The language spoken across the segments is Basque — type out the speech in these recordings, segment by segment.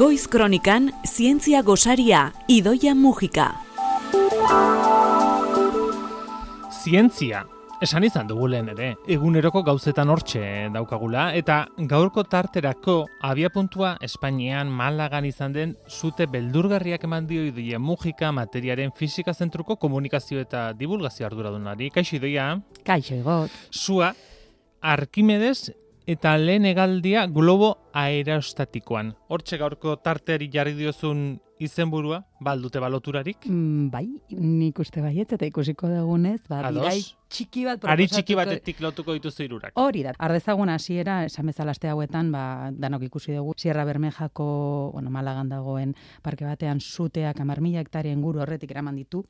Goiz Kronikan Zientzia Gosaria Idoia Mujika. Zientzia, esan izan dugu lehen ere, eguneroko gauzetan hortxe daukagula, eta gaurko tarterako abiapuntua Espainian Malagan izan den zute beldurgarriak eman dio idoia Mujika materiaren fisika zentruko komunikazio eta divulgazio arduradunari. Kaixo idoia, Kaixo egot. zua Arkimedes eta lehen egaldia globo aerostatikoan. Hortxe gaurko tarteari jarri diozun izenburua, baldute baloturarik. Mm, bai, nik uste baietz eta ikusiko dugunez, ba, birai txiki bat Ari txiki batetik lotuko dituzu irurak. Hori da. Ardezagun hasiera esan bezala aste hauetan, ba, danok ikusi dugu Sierra Bermejako, bueno, Malagan dagoen parke batean suteak 10.000 hektarea inguru horretik eraman ditu.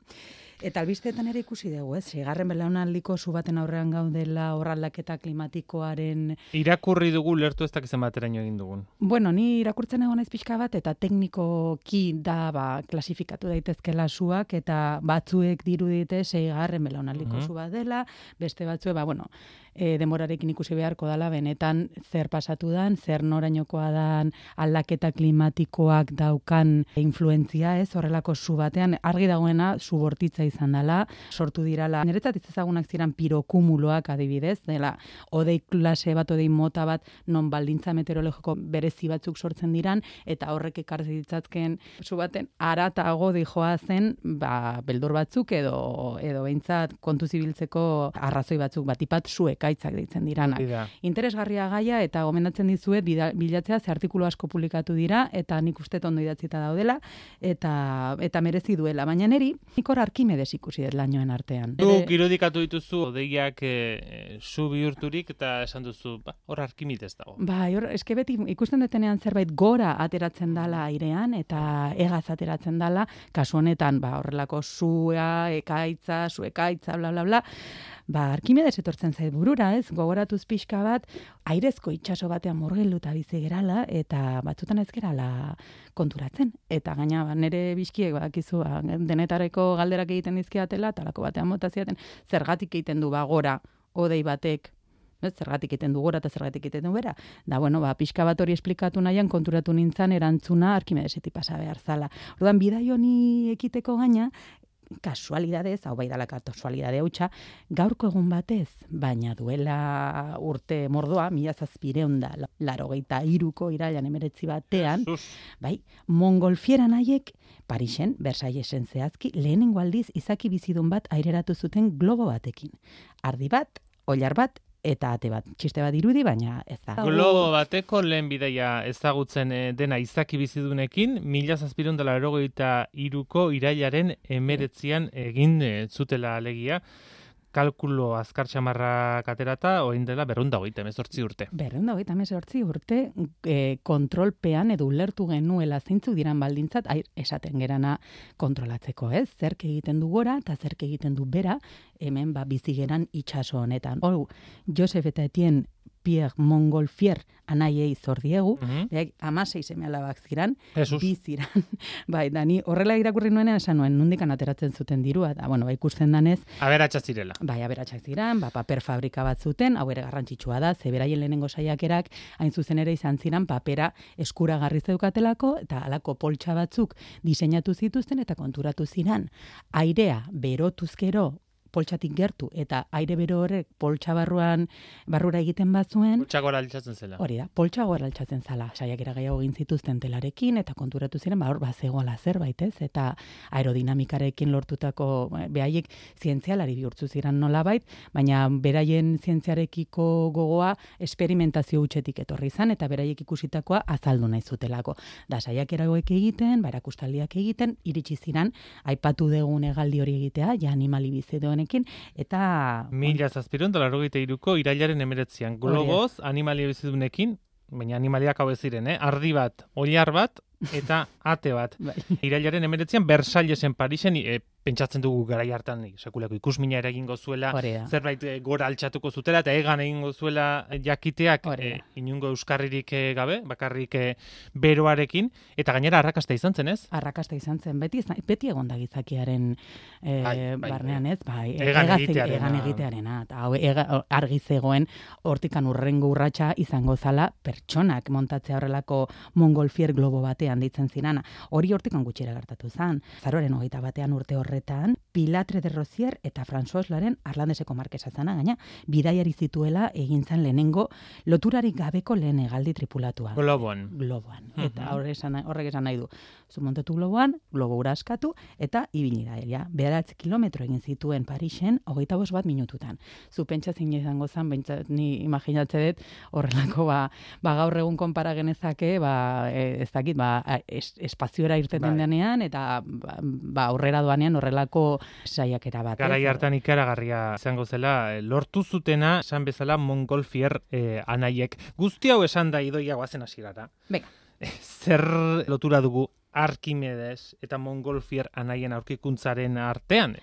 Eta albisteetan ere ikusi dugu, ez? Sigarren belaunaldiko zu baten aurrean gaudela horraldaketa klimatikoaren Irakurri dugu lertu ez dakizen bateraino egin dugun. Bueno, ni irakurtzen egon naiz pixka bat eta teknikoki da ba, klasifikatu daitezkela suak eta batzuek dirudite seigarren belaunaldiko Mhm. su bat dela, beste batzue, ba, bueno, e, demorarekin ikusi beharko dala benetan zer pasatu dan, zer norainokoa dan aldaketa klimatikoak daukan influentzia, ez, horrelako su batean, argi dagoena su bortitza izan dela, sortu dirala, niretzat ez ezagunak ziren pirokumuloak adibidez, dela, odei klase bat, odei mota bat, non baldintza meteorologiko berezi batzuk sortzen diran, eta horrek ekarri ditzazken su baten aratago dijoa zen, ba, beldur batzuk edo edo behintzat kontu zibiltzeko arrazoi batzuk batipat su ekaitzak deitzen diranak. Hori da. Interesgarria gaia eta gomendatzen dizuet bilatzea ze artikulu asko publikatu dira eta nik uste ondo idatzita daudela eta eta merezi duela, baina neri nik hor Arkimedes ikusi dut lainoen artean. Zuk irudikatu dituzu odeiak e, zu bihurturik eta esan duzu, ba, hor arkimides dago. Bai, hor, eske beti ikusten detenean zerbait gora ateratzen dala airean eta egaz ateratzen dala, kasu honetan, ba, horrelako zua, ekaitza, zu ekaitza, bla, bla, bla, ba, Arkimedes etortzen zait burura, ez, gogoratuz pixka bat, airezko itsaso batean murgilduta bizi gerala, eta batzutan ez gerala konturatzen. Eta gaina, ba, nire bizkiek, badakizu, ba, denetareko galderak egiten dizkiatela, talako batean mota ziaten, zergatik egiten du, ba, gora, odei batek, Ez, zergatik egiten du gora eta zergatik egiten du bera. Da, bueno, ba, pixka bat hori esplikatu nahian konturatu nintzen erantzuna Arkimedesetik pasa behar zala. Orduan, bidai honi ekiteko gaina, kasualidadez, hau bai dala kasualidade hautsa, gaurko egun batez, baina duela urte mordoa, mila zazpireun da, laro geita iruko irailan emeretzi batean, Sus, bai, mongolfieran haiek Parisen, Versaillesen zehazki, lehenengo aldiz izaki bizidun bat aireratu zuten globo batekin. Ardi bat, oilar bat, eta ate bat. Txiste bat irudi, baina ez da. globo bateko lehen bidaia ezagutzen eh, dena izaki bizidunekin, mila zazpirun dela erogeita iruko irailaren emeretzian egin eh, zutela alegia, kalkulo azkar txamarrak aterata, oin dela berrunda hogeita emezortzi urte. Berreun da hogeita hemezortzi urte e, kontrolpean edo ulertu genuela zeintzuk diran baldintzat, ai, esaten gerana kontrolatzeko, ez? Zerk egiten du gora eta zerk egiten du bera, hemen ba bizi geran itsaso honetan. Hor, Josef eta Etienne Pierre Montgolfier anaiei zor diegu, Mhm. Beak, amasei seme alabak ziran, Jesus. bi ziran. bai, da ni horrela irakurri nuenean esan nuen, nundikan ateratzen zuten dirua, da, bueno, ba, ikusten danez, Aberatsa zirela. bai, aberatsak ziran, ba, paper fabrika bat zuten, hau ere garrantzitsua da, ze beraien lehenengo saiakerak, hain zuzen ere izan ziran, papera eskuragarri zeukatelako, eta halako poltsa batzuk diseinatu zituzten, eta konturatu ziran, airea berotuzkero, poltsatik gertu, eta aire bero horrek poltsa barruan, barrura egiten bazuen, Txakora altzatzen zela. Hori da, poltsa gora altxatzen zala, saiakera gehiago egin zituzten telarekin, eta konturatu ziren, ba, hor, bazegoala zerbait, ez? Eta aerodinamikarekin lortutako, eh, behaiek zientzialari bihurtzu ziren nolabait, baina beraien zientziarekiko gogoa esperimentazio hutsetik etorri izan, eta beraiek ikusitakoa azaldu nahi zutelako. Da, saiakera hauek egiten, ba, erakustaldiak egiten, iritsi ziren, aipatu dugun egaldi hori egitea, ja animali bizi honekin, eta... Mila zazpirun dela erogeita iruko irailaren emeretzian. Globoz, animalia bizidunekin, baina animaliak hau ziren, eh? Ardi bat, oilar bat, eta ate bat. Bai. Irailaren emeretzian, Versaillesen Parisen, e, pentsatzen dugu garai hartan sekulako ikusmina ere egingo zuela, zerbait eh, gora altxatuko zutela eta egan egingo zuela jakiteak Hori da. eh, inungo euskarririk eh, gabe, bakarrik eh, beroarekin. Eta gainera arrakasta izan zen, ez? arrakasta izan zen. Beti izan- beti egon da gizakiaren e, Bai, bai, barnean ez? Bai Egan egaz- egitearena. egan egitearena. Eta hau ega- argi zegoen hortikan urrengo urratsa izango zala pertsonak montatzea horrelako mongolfier globo batean ditzen zirana hori hortikan gutxira gertatu zen. Zaroren hogeita batean urte horretan Pilatre de Rozier eta François Laren Arlandeseko markesa zana gaina bidaiari zituela egin zen lehenengo loturarik gabeko lehen hegaldi tripulatua Globon. globoan. Mhm. Eta horrek esan, horrek esan nahi du. Zu montatu globoan, globo ura askatu, eta ibili da, ja. Beharatz kilometro egin zituen Parisen, hogeita bost bat minututan. Zu pentsa zin izango zen, bentsat, ni imaginatze dut, horrelako, ba, ba gaur egun konpara genezake, ba, e, ez dakit, ba, es, espaziora irteten Bai. denean, eta ba, ba, aurrera doanean horrelako saiakera bat. Garai hartan ikaragarria izango zela, eh, lortu zutena, esan bezala Mongolfier eh, anaiek. Guzti hau esan da idoia guazen hasierara. Venga. Zer lotura dugu Arkimedes eta Mongolfier anaien aurkikuntzaren artean?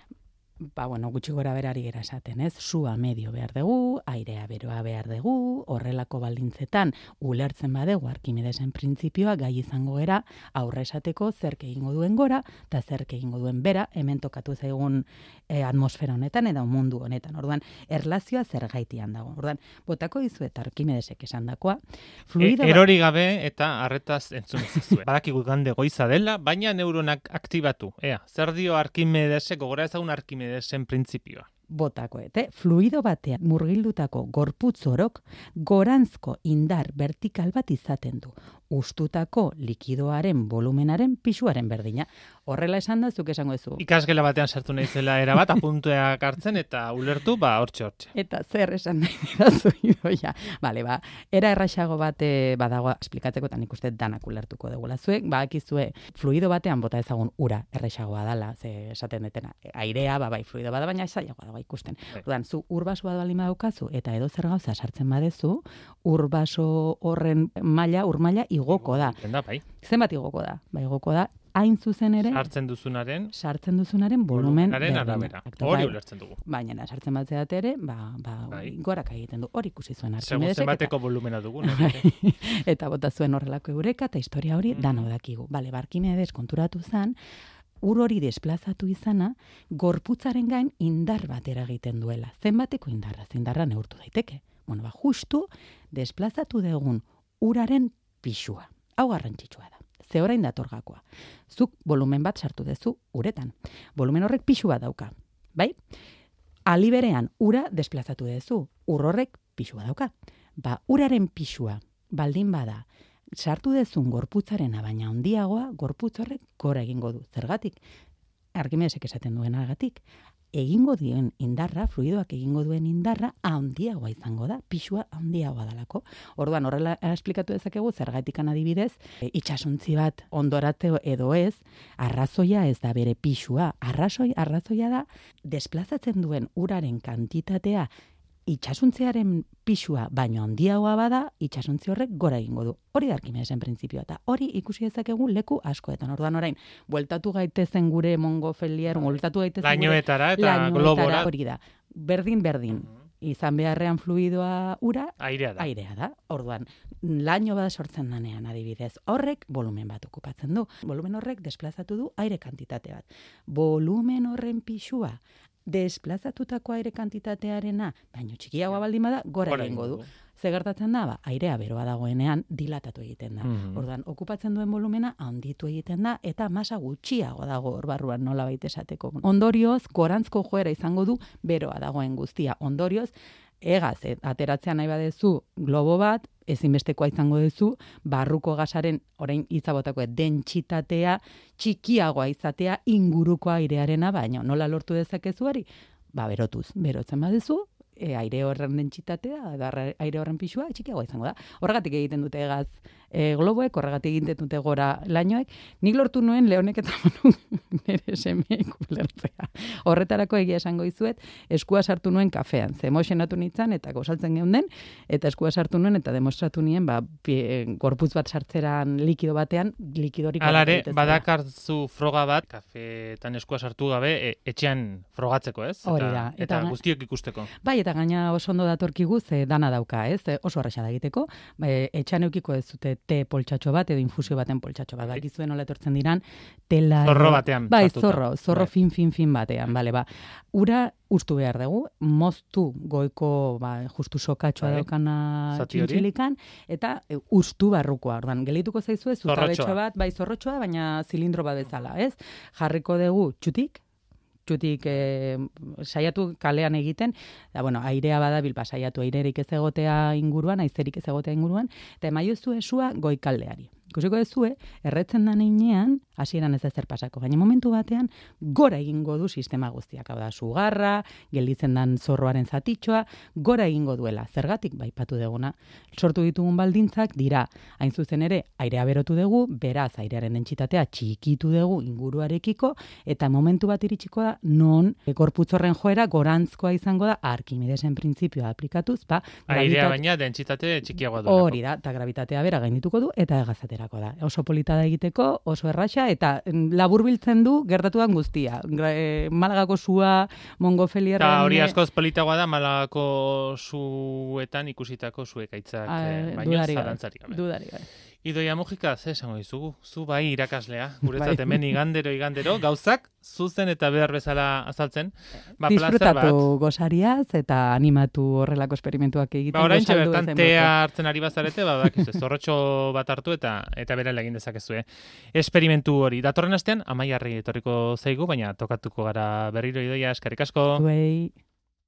Ba, bueno, gutxi gora berari gera esaten, ez? Sua medio behar dugu, airea beroa behar dugu, horrelako baldintzetan ulertzen badegu Arkimedesen printzipioa gai izango gera aurre esateko zerk egingo duen gora eta zerk egingo duen bera, hemen tokatu zaigun eh, atmosfera honetan edo mundu honetan. Orduan, erlazioa zer gaitian dago. Orduan, botako dizuet Arkimedesek esandakoa, fluido E, erori gabe eta harretaz entzun zizue. Badakigu gande goiza dela, baina neuronak aktibatu. Ea, zer dio Arkimedesek, gogora ezagun Arkimedesen printzipioa. botako, ete? Fluido batean murgildutako gorputz orok goranzko indar vertikal bat izaten du. Ustutako likidoaren volumenaren pisuaren berdina. Horrela esan da, zuk esango duzu. Ikasgela batean sartu naizela era bat, apunteak hartzen eta ulertu, ba, hortxe hortxe. Eta zer esan nahi didazu idoia. Bale, ba, era erraxago bate badago esplikatzeko eta nik uste danak ulertuko dugula. Zuek, badakizue, fluido batean bota ezagun ura erraxagoa dala, ze esaten detena. Airea, ba, bai, fluido bada, baina zailagoa dago ikusten. Bai. Orduan, zu urbaso bat balima daukazu eta edo zer gauza sartzen badezu, urbaso horren maila, urmaila igoko da. Egiten Da, bai. Zenbat igoko da? Ba, igoko da, hain zuzen ere, Hartzen duzunaren sartzen duzunaren volumen berdina. arabera. Eta Hori bai, ulertzen dugu. baina sartzen bat zeat ere, ba, ba, Bai. goraka egiten du. Hori ikusi zuen Segun Arkimedesek. zenbateko volumena dugu. eta, nire. eta bota zuen horrelako eureka eta historia hori Mhm. dano dakigu. Bale, Barkimedes konturatu zen, ur hori desplazatu izana, gorputzaren gain indar bat eragiten duela. Zenbateko indarra, indarra neurtu daiteke. Bueno, ba, justu desplazatu degun uraren pixua. Hau garrantzitsua da. Ze orain datorgakoa. Zuk volumen bat sartu dezu uretan. Volumen horrek pixu bat dauka. Bai? Aliberean ura desplazatu dezu. Ur horrek pixua dauka. Ba, uraren pixua baldin bada sartu dezun gorputzarena baina handiagoa, gorputz horrek gora egingo du. Zergatik? Arkimedesek esaten duenagatik, egingo dien indarra, fluidoak egingo duen indarra handiagoa izango da, pixua handiagoa dalako. Orduan horrela esplikatu dezakegu zergatikan adibidez, e, itxasuntzi bat ondorate edo ez, arrazoia ez da bere pixua, arrazoi arrazoia da desplazatzen duen uraren kantitatea itxasuntzearen pixua baino handiagoa bada, itxasuntzi horrek gora egingo du. Hori da Arkimedesen printzipioa eta hori ikusi dezakegu leku askoetan. Orduan orain, bueltatu gaitezen gure mongo felier, bueltatu gaitezen gure Lainoetara eta lainoetara, globora. hori da. Berdin berdin. Izan beharrean fluidoa ura, Airea da. airea da. Orduan, laino bada sortzen danean adibidez. Horrek volumen bat okupatzen du. Volumen horrek desplazatu du aire kantitate bat. Volumen horren pixua desplazatutako aire kantitatearena, baino txikiagoa baldin bada, gora Gora egingo du. Ze gertatzen da, ba, airea beroa dagoenean dilatatu egiten da. Mhm. Orduan, okupatzen duen volumena handitu egiten da eta masa gutxiago dago hor barruan nola baita esateko. Ondorioz, gorantzko joera izango du beroa dagoen guztia. Ondorioz, egaz, eh, ateratzea nahi badezu globo bat, ezinbestekoa izango duzu, barruko gasaren, orain itzabotako dentsitatea, txikiagoa izatea inguruko airearena, baina nola lortu dezakezu hori? Ba, berotuz, berotzen badezu, e, aire horren dentsitatea, aire horren pixua, txikiagoa izango da. Horregatik egiten dute egaz e, globoek, horregatik egin dute gora lainoek, nik lortu nuen lehonek eta manu nire semeek ulertzea. Horretarako egia esango izuet, eskua sartu nuen kafean, ze emoxenatu nintzen eta gozaltzen geunden, eta eskua sartu nuen eta demostratu nien, ba, gorputz bat sartzeran likido batean, likidorik... Alare, badakartzu froga bat, kafetan eskua sartu gabe, e, etxean frogatzeko, ez? Hori da. Eta, eta, guztiok ikusteko. Bai, eta gaina oso ondo datorkigu, ze dana dauka, ez? Oso arraxa da egiteko. Bai, etxean eukiko ez zute te poltsatxo bat, edo infusio baten poltsatxo bat. Bai, zuen nola etortzen diran, tela... Zorro batean. Bai, zorro, zorro bai. fin, fin, fin batean, bale, ba. Ura ustu behar dugu, moztu goiko, ba, justu sokatxoa bai. daukana txintxilikan, eta e, ustu barrukoa, ordan, gelituko zaizue, zutabetxo bat, bai, zorrotxoa, baina zilindro bat bezala, ez? Jarriko dugu txutik, txutik e, saiatu kalean egiten, da, bueno, airea bada bilpa saiatu airerik ez egotea inguruan, aizerik ez egotea inguruan, eta emaiozu esua goikaldeari. Ikusiko dezue, erretzen da neinean, hasieran ez ezer pasako, baina momentu batean, gora egingo du sistema guztiak, hau da, sugarra, gelditzen dan zorroaren zatitxoa, gora egingo duela, zergatik, bai, patu deguna, sortu ditugun baldintzak, dira, hain zuzen ere, airea berotu dugu, beraz, airearen dentsitatea txikitu dugu inguruarekiko, eta momentu bat iritsiko da, non, gorputzorren joera, gorantzkoa izango da, arkimidesen printzipioa aplikatuz, ba, airea baina dentsitate txikiagoa du. Hori da, eta gravitatea bera gaindituko du, eta egazate aterako da. Oso polita da egiteko, oso erraxa, eta laburbiltzen du gertatuan guztia. E, Malagako zua, Mongofelierra... Eta hori askoz politagoa da, Malagako zuetan ikusitako zuekaitzak, eh, baina zalantzari gabe. Idoia Mujika, ze esango dizugu? Zu bai irakaslea, guretzat bai. hemen igandero, igandero, gauzak, zuzen eta behar bezala azaltzen. Ba, Disfrutatu gozariaz eta animatu horrelako esperimentuak egiten. Ba, orain bertan tea hartzen ari bazarete, ba, bak, zorrotxo bat hartu eta eta bere egin dezakezu, eh? Esperimentu hori. Datorren astean, amaiarri etorriko zaigu, baina tokatuko gara berriro idoia, eskarik asko. Zuei.